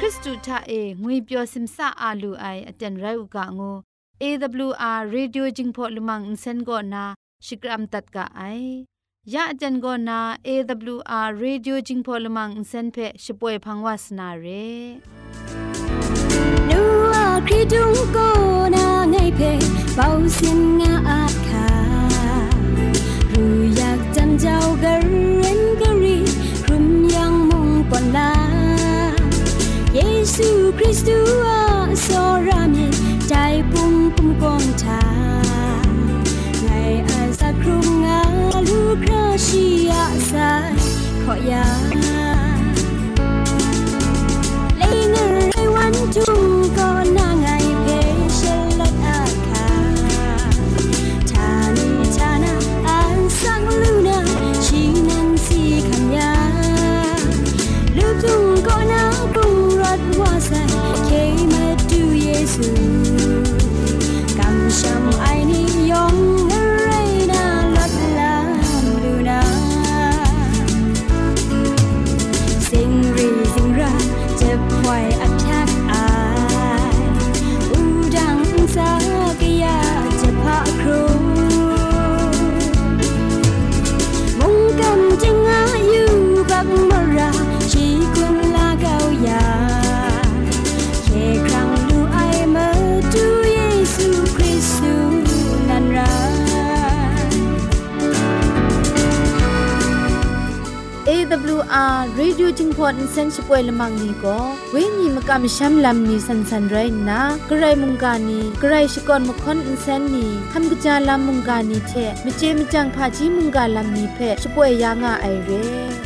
ခရစ်တုထအေငွေပျော်စင်ဆာအာလူအိုင်အတန်ရုတ်ကငို AWR Radio Jingpho Lumang Insen go na Shikram tat ka ai ya ajan go na AWR Radio Jingpho Lumang Insen phe shipoe phangwas na re nu a khridung go na ngai phe pau sin stua so rame jai pung pung kong cha ngai a sa krung nga lu kra shi ya sa kho ya 爱。 ยูจึงพอนเซนช่วยละมังนี่ก็เวนีมกามชัำลำนี้สันสันไรนะกระไรมุงกานีกระไรชกอนมคอนอินเซนนี่ทำกิจาลำมุงกานีเทมเจมจังพาจีมุงกาลำนี้เพ่ช่วยยางอไอเร่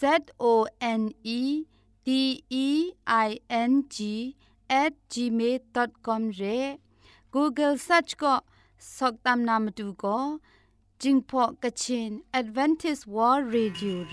z o n e d e i n g at gmail.com เร Google search ก็สอกตามนามตุก็จิงพอกะชิน Advantage World Radio เ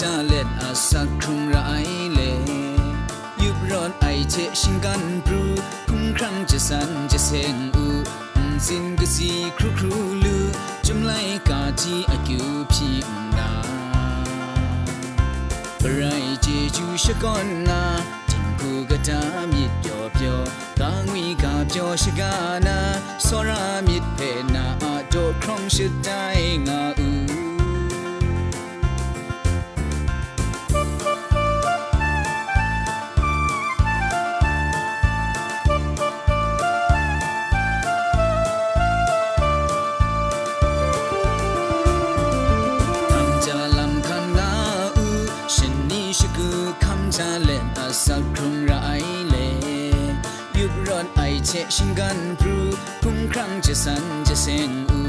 จาเล็ดอาสักครุงไรเลยุบร้อนไอเชชิงกันปรูคุ้มครั้งจะสันจะเซงอูสินกสีครูครูลูจุมไลกาจีอากิวพี่ดาปรายเจจูชะกอนนาจิงกูกะตามิดยอเปียวกางวีกาเปียวชะกานาสรามิดเพนาอาโดครองชะได้งาอู เชชิงกันพรูพุ่งครั้งจะสันจะเซงอู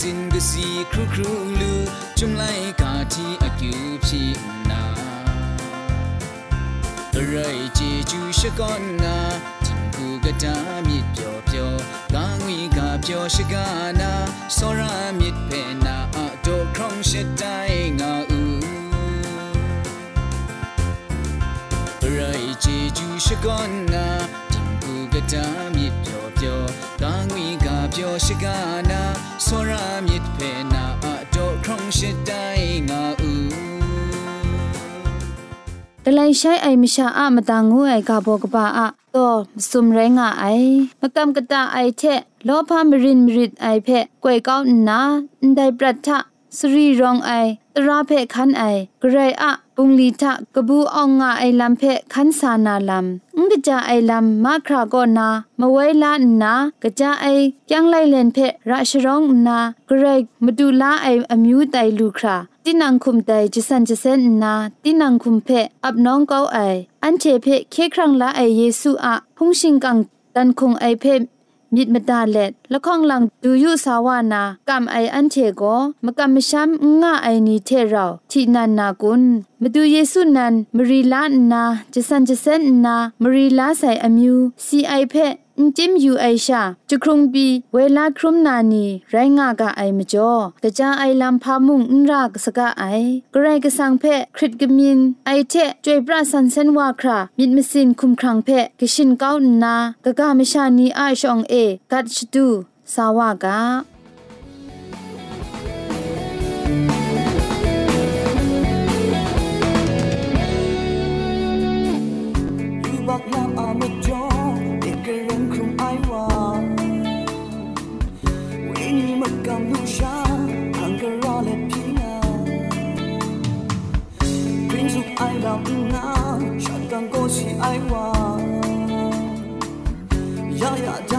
สินก็สีครูครูลูจุมไลกาที่อากิวพีนาไรเจจูชะก่อนนาจิงกูกะตามิดเปียวเปียวกางวีกาเปียวชะกานาสรามิดเพนาอะโตครองชะไดงาอูเอนนาจิงกูกะกางวีกา ကတာမြစ်တော်ပြောတာငွေကပြောရှိကနာစောရမြစ်ဖေနာအတော်ခေါင်းရှိတိုင်ငါဦးတလိုင်ရှိုင်အိမ်မရှာအမတန်ငိုးအိုင်ကဘောကပါအတော့စုံရဲငါအိုင်မကမ်ကတာအိုင်ချက်လောဖမရင်မရစ်အိုင်ဖက်ကွယ်ကောင်းနာအန်တိုင်ပရထစရီရောင်အိုင်တရာဖက်ခန်းအိုင်ဂရေအ ปุงลีทะกบูอองงาไอลำเพคันสานาลำงกจาไอลำมาคราก็นามไว้ลานากะจาไอยังไลเลนเพราชรองนาเกรมาดูลาไออมิวไตลูคราตินังคุมไตจิสันจิเซนนาตินังคุมเพอับน้องเกาไออันเชเพเคครั้งละไอเยซูอะพุงชิงกังตันคงไอเพ มิดมดาเล็ดละข้องหลังดูยุสาวานากำไออันเทโกมกำมชัมง่าไอนีเทเราที่นันนากุนมาดูเยซูนันมรีลานาจะสันจะเซนนามรีลา อมิวซีไอเพจิมยูไอชาจุครุงบีเวลาครุมนานีไรงากะไอมจ่อกะจาไอลำพามุงนรากสกะไอกระไรกะสังเพคริตกมินไอเทจวยปราสันเซนวาครามิดมสินคุมครังเพกะชินก้าวนากะกะมชานีไอชองเอกัดชดูสาวากา 爱人啊，全艰苦是爱我，呀呀。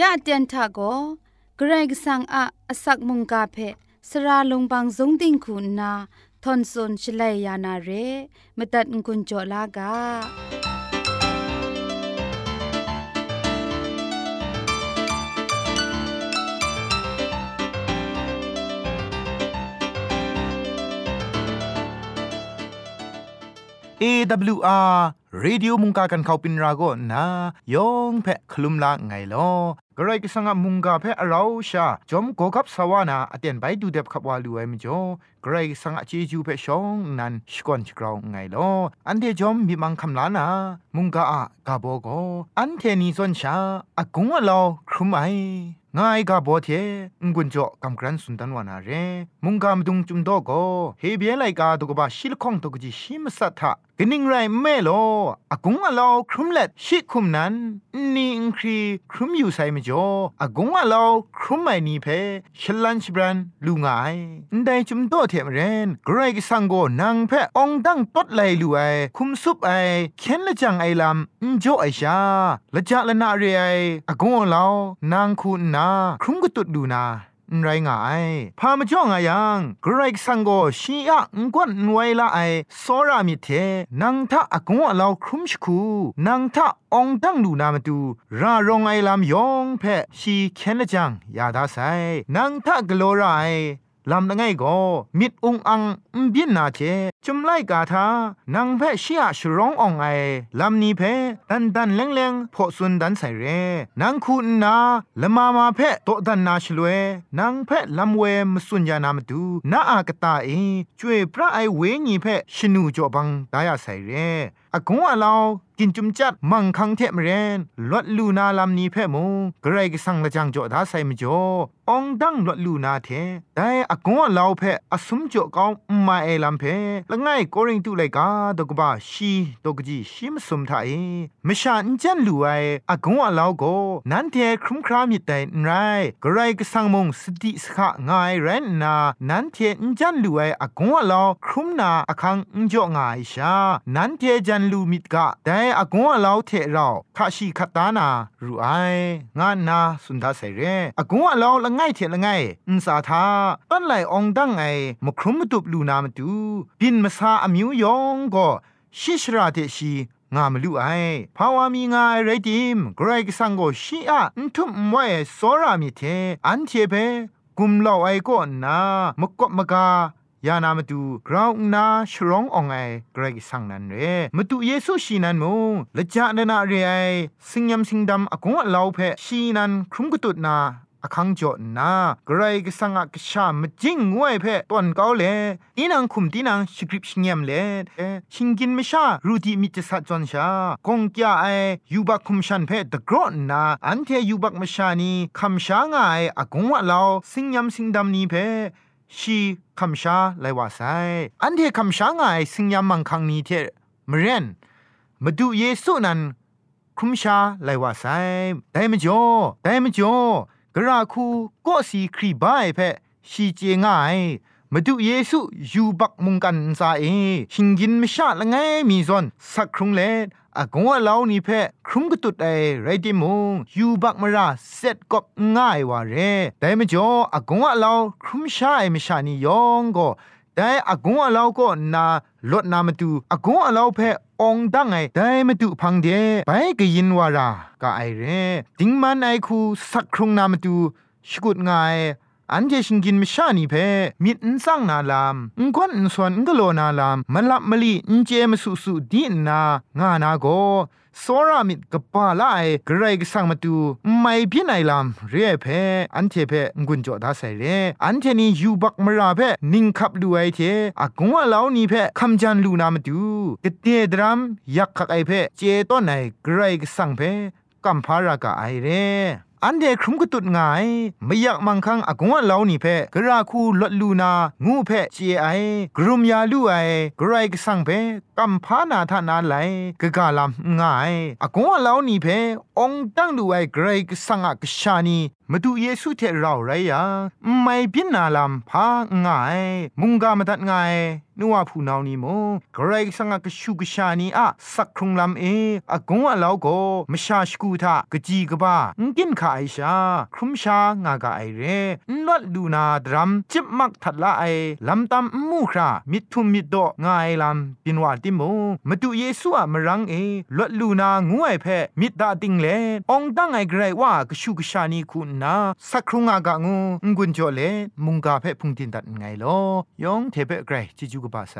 ยะเตียนทาโกเกรกสังอะอสักมุงกาเพสระลงบางสงติงคุณนาทอนซนชลัยยานาเรมตัดกุญจลากา AWR Radio มุงกากันเขาปินราโกนะยองเพะคลุมละไงลอ กระไรก็สังมุงกาเพอเราชาจอมโกกับสวานาอเตียนไปดูเด็บขับวาลูไอมจ่อกระไรสังเจจูเพชองนันสกอนชกราวไงลออันเดจอมมีมังคำลานามุงกาอะกาโบโกอันเทนีซอนชาอากงอะลอครุมไอ ง่ายกาโบเทงกุนจ่อกำกรันสุนตันวานาเรมุงกามดุงจุมโตโกเฮเบียไลกาตุกบะชิลคองตุกจิชิมสัทธะกนิงไรแม่โลอากงอะลอครุมเล็ดชิคุมนั้นนี่อิงครีครุมอยู่ไซมจ่ออากงอะลอครุมไม่นีเพชลันชบรันลูงายได้จุมโตเทมเรนไกรกสังโกนางเพองดังตดไลลูไอคุมซุปไอเข็นละจังไอลำอินจ่อไอชาละจาละนาเรไออากงอะลอนางคุณนาครุมก็ตุดดูนาไรง่ายพามาจ่องอายังกรกสังโกชีอะงกวนนวยละไอสอรามิเทนังทะอากงอะลาครุมชคูนังทะองตั้งดูนามาดูรารองไอลำยองเพชีเคนจังยาดาไซนังทะกโลไรลำนังไงก็มิดองอัง มบินนาเจจุมไลกาทานางแพเชียชร้องอองไอลำนี้เพดันดันแรงแรงพอสุนดันใส่เรนางคุณนาละมามาเพโตดันนาชลเวนางเพลำเวมสุญญานามดูนาอากตาเอช่วยพระไอเวญีเพชนูจอบังดายาใส่เรอากงอลาวกินจุมจัดมังคังเทมเรนลวดลูนาลำนี้เพมงกระไรก็สังละจังจอดาใส่มจ่อองดังลวดลูนาเทแต่อากงอลาวเพอสมจ่อกองมาเอลำเพละง่ายกอริงตุไลกาดกบ้าชีดกจีชิมสมทาเอมชาอินจันลูไออากงอาลาวโกนันเทครุมครามิดแต่ไรกระไรก็สังมงสติสขะง่ายเรนนานันเทอินจันลูไออากงอาลาวครุมนาอคังอินจ่อง่ายชานันเทจันลูมิดกะแต่อากงอาลาวเทเราคาชีคตานารูไองานนาสุนทาเสเรอากงอาลาวละง่ายเทละง่ายอุนสาทาต้นไหลองดังไอมครุมมตุบลูนาามาดูบินมาซาอมิวยองก็ชิชราเทชีงามลุไอภาวามีงาไรดิมกรกสังโกชีอะทุมไว้สอรามิเทอันเทเปกุมเล่าไอก็นามกบมกายานามาดูกราวนาชร้ององไอเกรกสังนันเรมาดูเยซูชีนันมงละจานานาเรไอสิงยำสิงดำอากงเล่าเพชีนันครุมกตุนา อคังจอนาไกรกสังกชามจิงงวยเพตอนเกาเลอีนังคุมตีนังสคริปชิงยมเลชิงกินมชารูดีมิจสัจจอนชากงกยาไอยูบักคุมชันเพตะกรอนนาอันเทยูบักมชานีคำชางไออากงวะลาสิงยำสิงดำนี้เพชีคำชาไลว่าไซอันเทคำชางไอสิงยำมังคังนี้เทมเรนมาดูเยซูนันคุมชาไลว่าไซได้มจ่อได้มจ่อ กระคูก็สีครีบายเพะชีเจง่ายมาดูเยซูยูบักมุงกันซาเอชิงกินไม่ชาละไงมีซอนสักครุงเลอากงว่าเล่านี่เพะครุมกตุดไอไรดิมงยูบักมาราเสร็จก็ง่ายว่าเรแต่ไม่จ่ออากงว่าเล่าครุมชาไอไม่ชานี่ยองก็ แต่อากงว่าเล่าก็นาลดนามาดูอากงว่าเลาเพองดังไงแต่มาดูพังเดไปก็ยินวารากะไอเรติงมันไอคูสักครงนามาดูชกุดง่ายอันเจชิงกินมิชานีเพมิดนซังนาลามอุงควันอุนส่วนอุงกโลนาลามมันลับมลีอุนเจมสุสุดีนางานาโก สอรามิดกปาลาไอกรกสังมาตูไม่พินัยลามเรียเพอันเทเพงุนจอดาใส่เรอันเทนียูบักมราเพนิงขับดูไอเทอากงว่าเหล่านี้เพคำจันลูนามาตูกเตดรัมยักขักไอเพเจต้นไอกรกสังเพกัมพารากาไอเร อันเดครุมกตุดง่ายไม่อยากมังคังอากงว่าเล่านี้เพกราคูลดลูนางูเพเจไอกรุมยาลูไอกรายกสังเพกัมพานาทานาไลกะกาลามง่ายอากงว่าเล่านี้เพองตั้งดูไอกรายกสังอักชานี มาดูเยซูเทเราไรยาไม่พินนาลำพาง่าย มุงกามาตัดง่ายนัวผู้นานีโมกรสังกชูกชานีอะสักครุงลำเออากงอะลาวโกมชาชกูทากะจีกบ้ากินขาไอชา ครุมชางากาไอเรนลดลูนาดรัมจิบมักทัดละไอลำตำมูครามิทุมมิดโดง่ายลำปินวาติโมมาดูเยซูอะมรังเอลดลูนางวยเพมิดดาติงเลองตั้งไอไกรว่ากชูกชานีคุณนาสักครุงอากางูงุนจอเลมุงกาเพ่พุงตินตัดไงลอยองเทเปไกรจิจูกบาไซ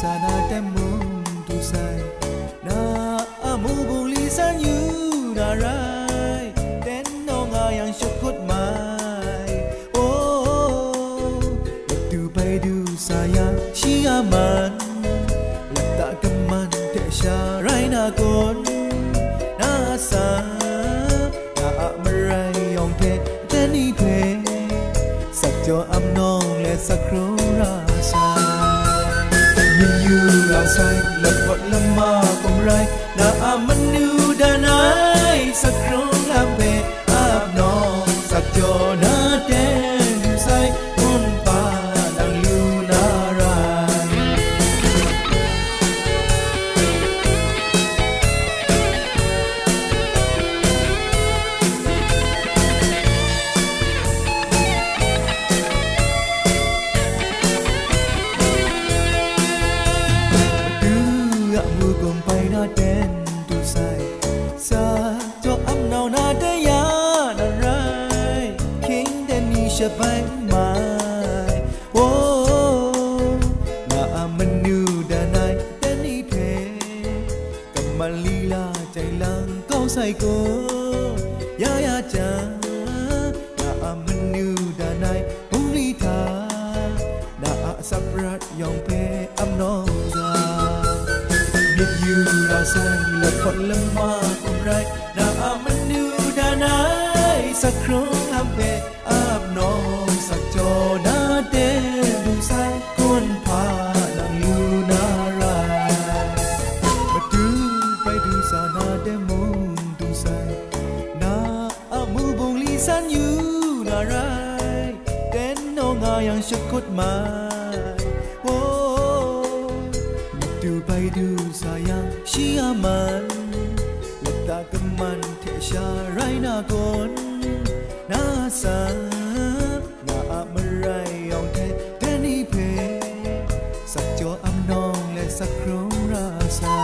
ไป เกกฎหมายโอ้ดูไปดูสายังชีอามันหลับตากับมันเทชาไรนากนนาสานาอะมไรยองเทเทนี่เพสักจออำนองและสักครองราสา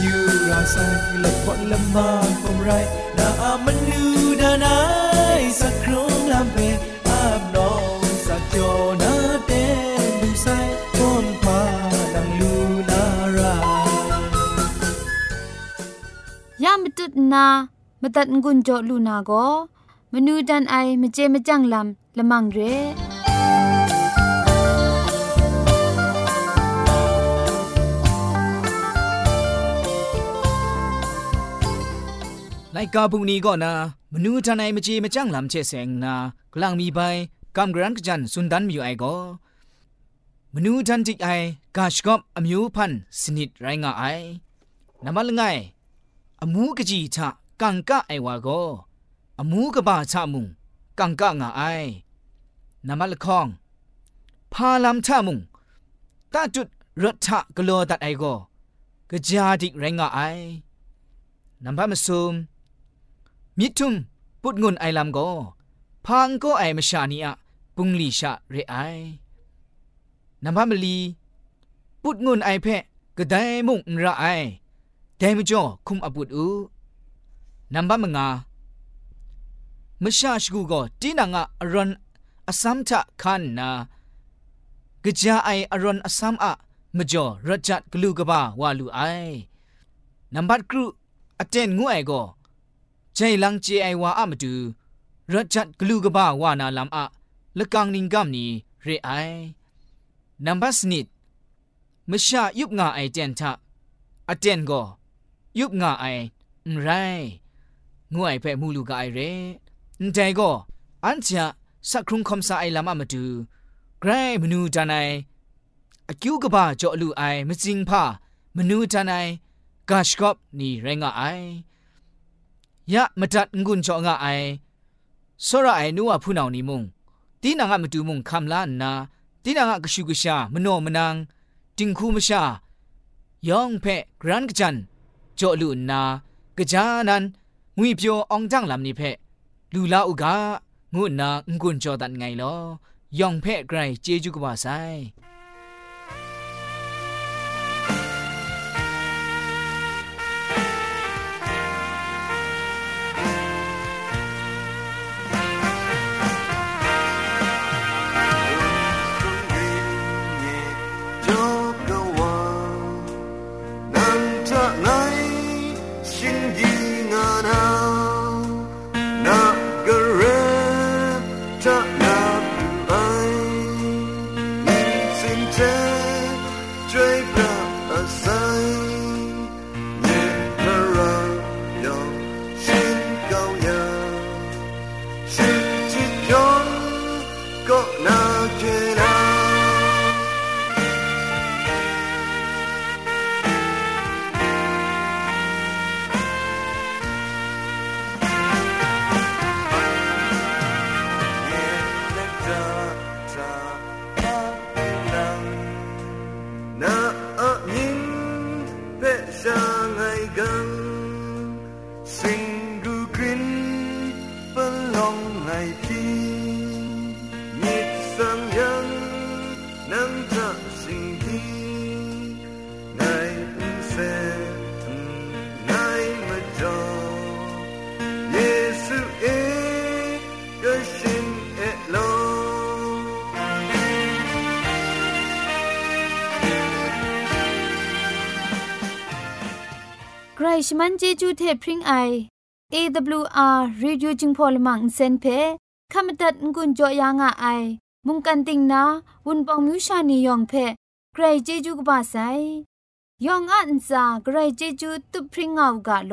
อยู่ราใสและพอละมาคงไรนาอามันนูดานายสักครั้งลำเพ นามตัดงุนจอลูนาโกมนูดันไอมเจมจังลำละมังเรไลกาบุงนี้ก็นะมนูทนายมจีมจังลำเชเสงนากลางมีใบกำกรันกจันสุนดันมีอยู่ไอก็มนูทันติไอกาชกอบอมิวพันสนิดไรงาไอนามาลงไง อมูกจีทะกังกะไอวาก็อมูกบาชะมุงกังกะงาไอนามาลคองพาลำทะมุงตาจุดรถทะกลัวตัดไอโกกะจาดิไรงาไอนัมพะมซุมมิทุมปุดงุนไอลำโกพังก็ไอมาชานีอะปุงลีชะเรไอนัมพะมลี ปุดงุนไอเพะก็ได้มุงระไอ ဒဲမကျော်ခုမအပုတ်ဦးနံပါတ်မငါမရှာရှိကူကတင်းနာငါအရွန်အစမ်ချခန္နာကြာအိုင်အရွန်အစမ်အမကျော်ရဂျတ်ဂလူကဘာဝါလူအိုင်နံပါတ်ကရုအတန်ငွဲ့ကောဂျိုင်လန်ဂျေအိုင်ဝါအမတူရဂျတ်ဂလူကဘာဝါနာလမ်အလကန်နင်ကမ်နီရေအိုင်နံပါတ်စနစ်မရှာယုပ်ငါအိုင်တန်ထအတန်ကော ยุบงาไอไรง่วยไปมูลูกไอเรใจก็อันเชีะสักครุงคำสาไอลำอามาดูไกรมนูจานายอคิวกบ้าจาลูไอมจิงพามนูจานายกาชกอบนี่แรงาไอยะมาจัดงุนเจาะงาไอสระไอนัวผู้นานิมุงตีนางะมาดูมุงคำลานนาตีนางะกชูกชามโนมนางจิงคูมชา ยองเพกรันกจัน จอลุนากะจานันงุยเปียวอองจังลำนี่เพะลูลาอุกางุนนางุนจอดันไงลอยองเพะไกรเจจูกว่าไซ ชมันเจจูเทพริงไอ AWR Reducing Polymer เซนเพขามตัดงุนจอยางอไอ มุงกันติงนาวุนปองมิวชานียองเพใครเจจูกบาไซยองอันซาใครเจจูตุพริงเอากาโล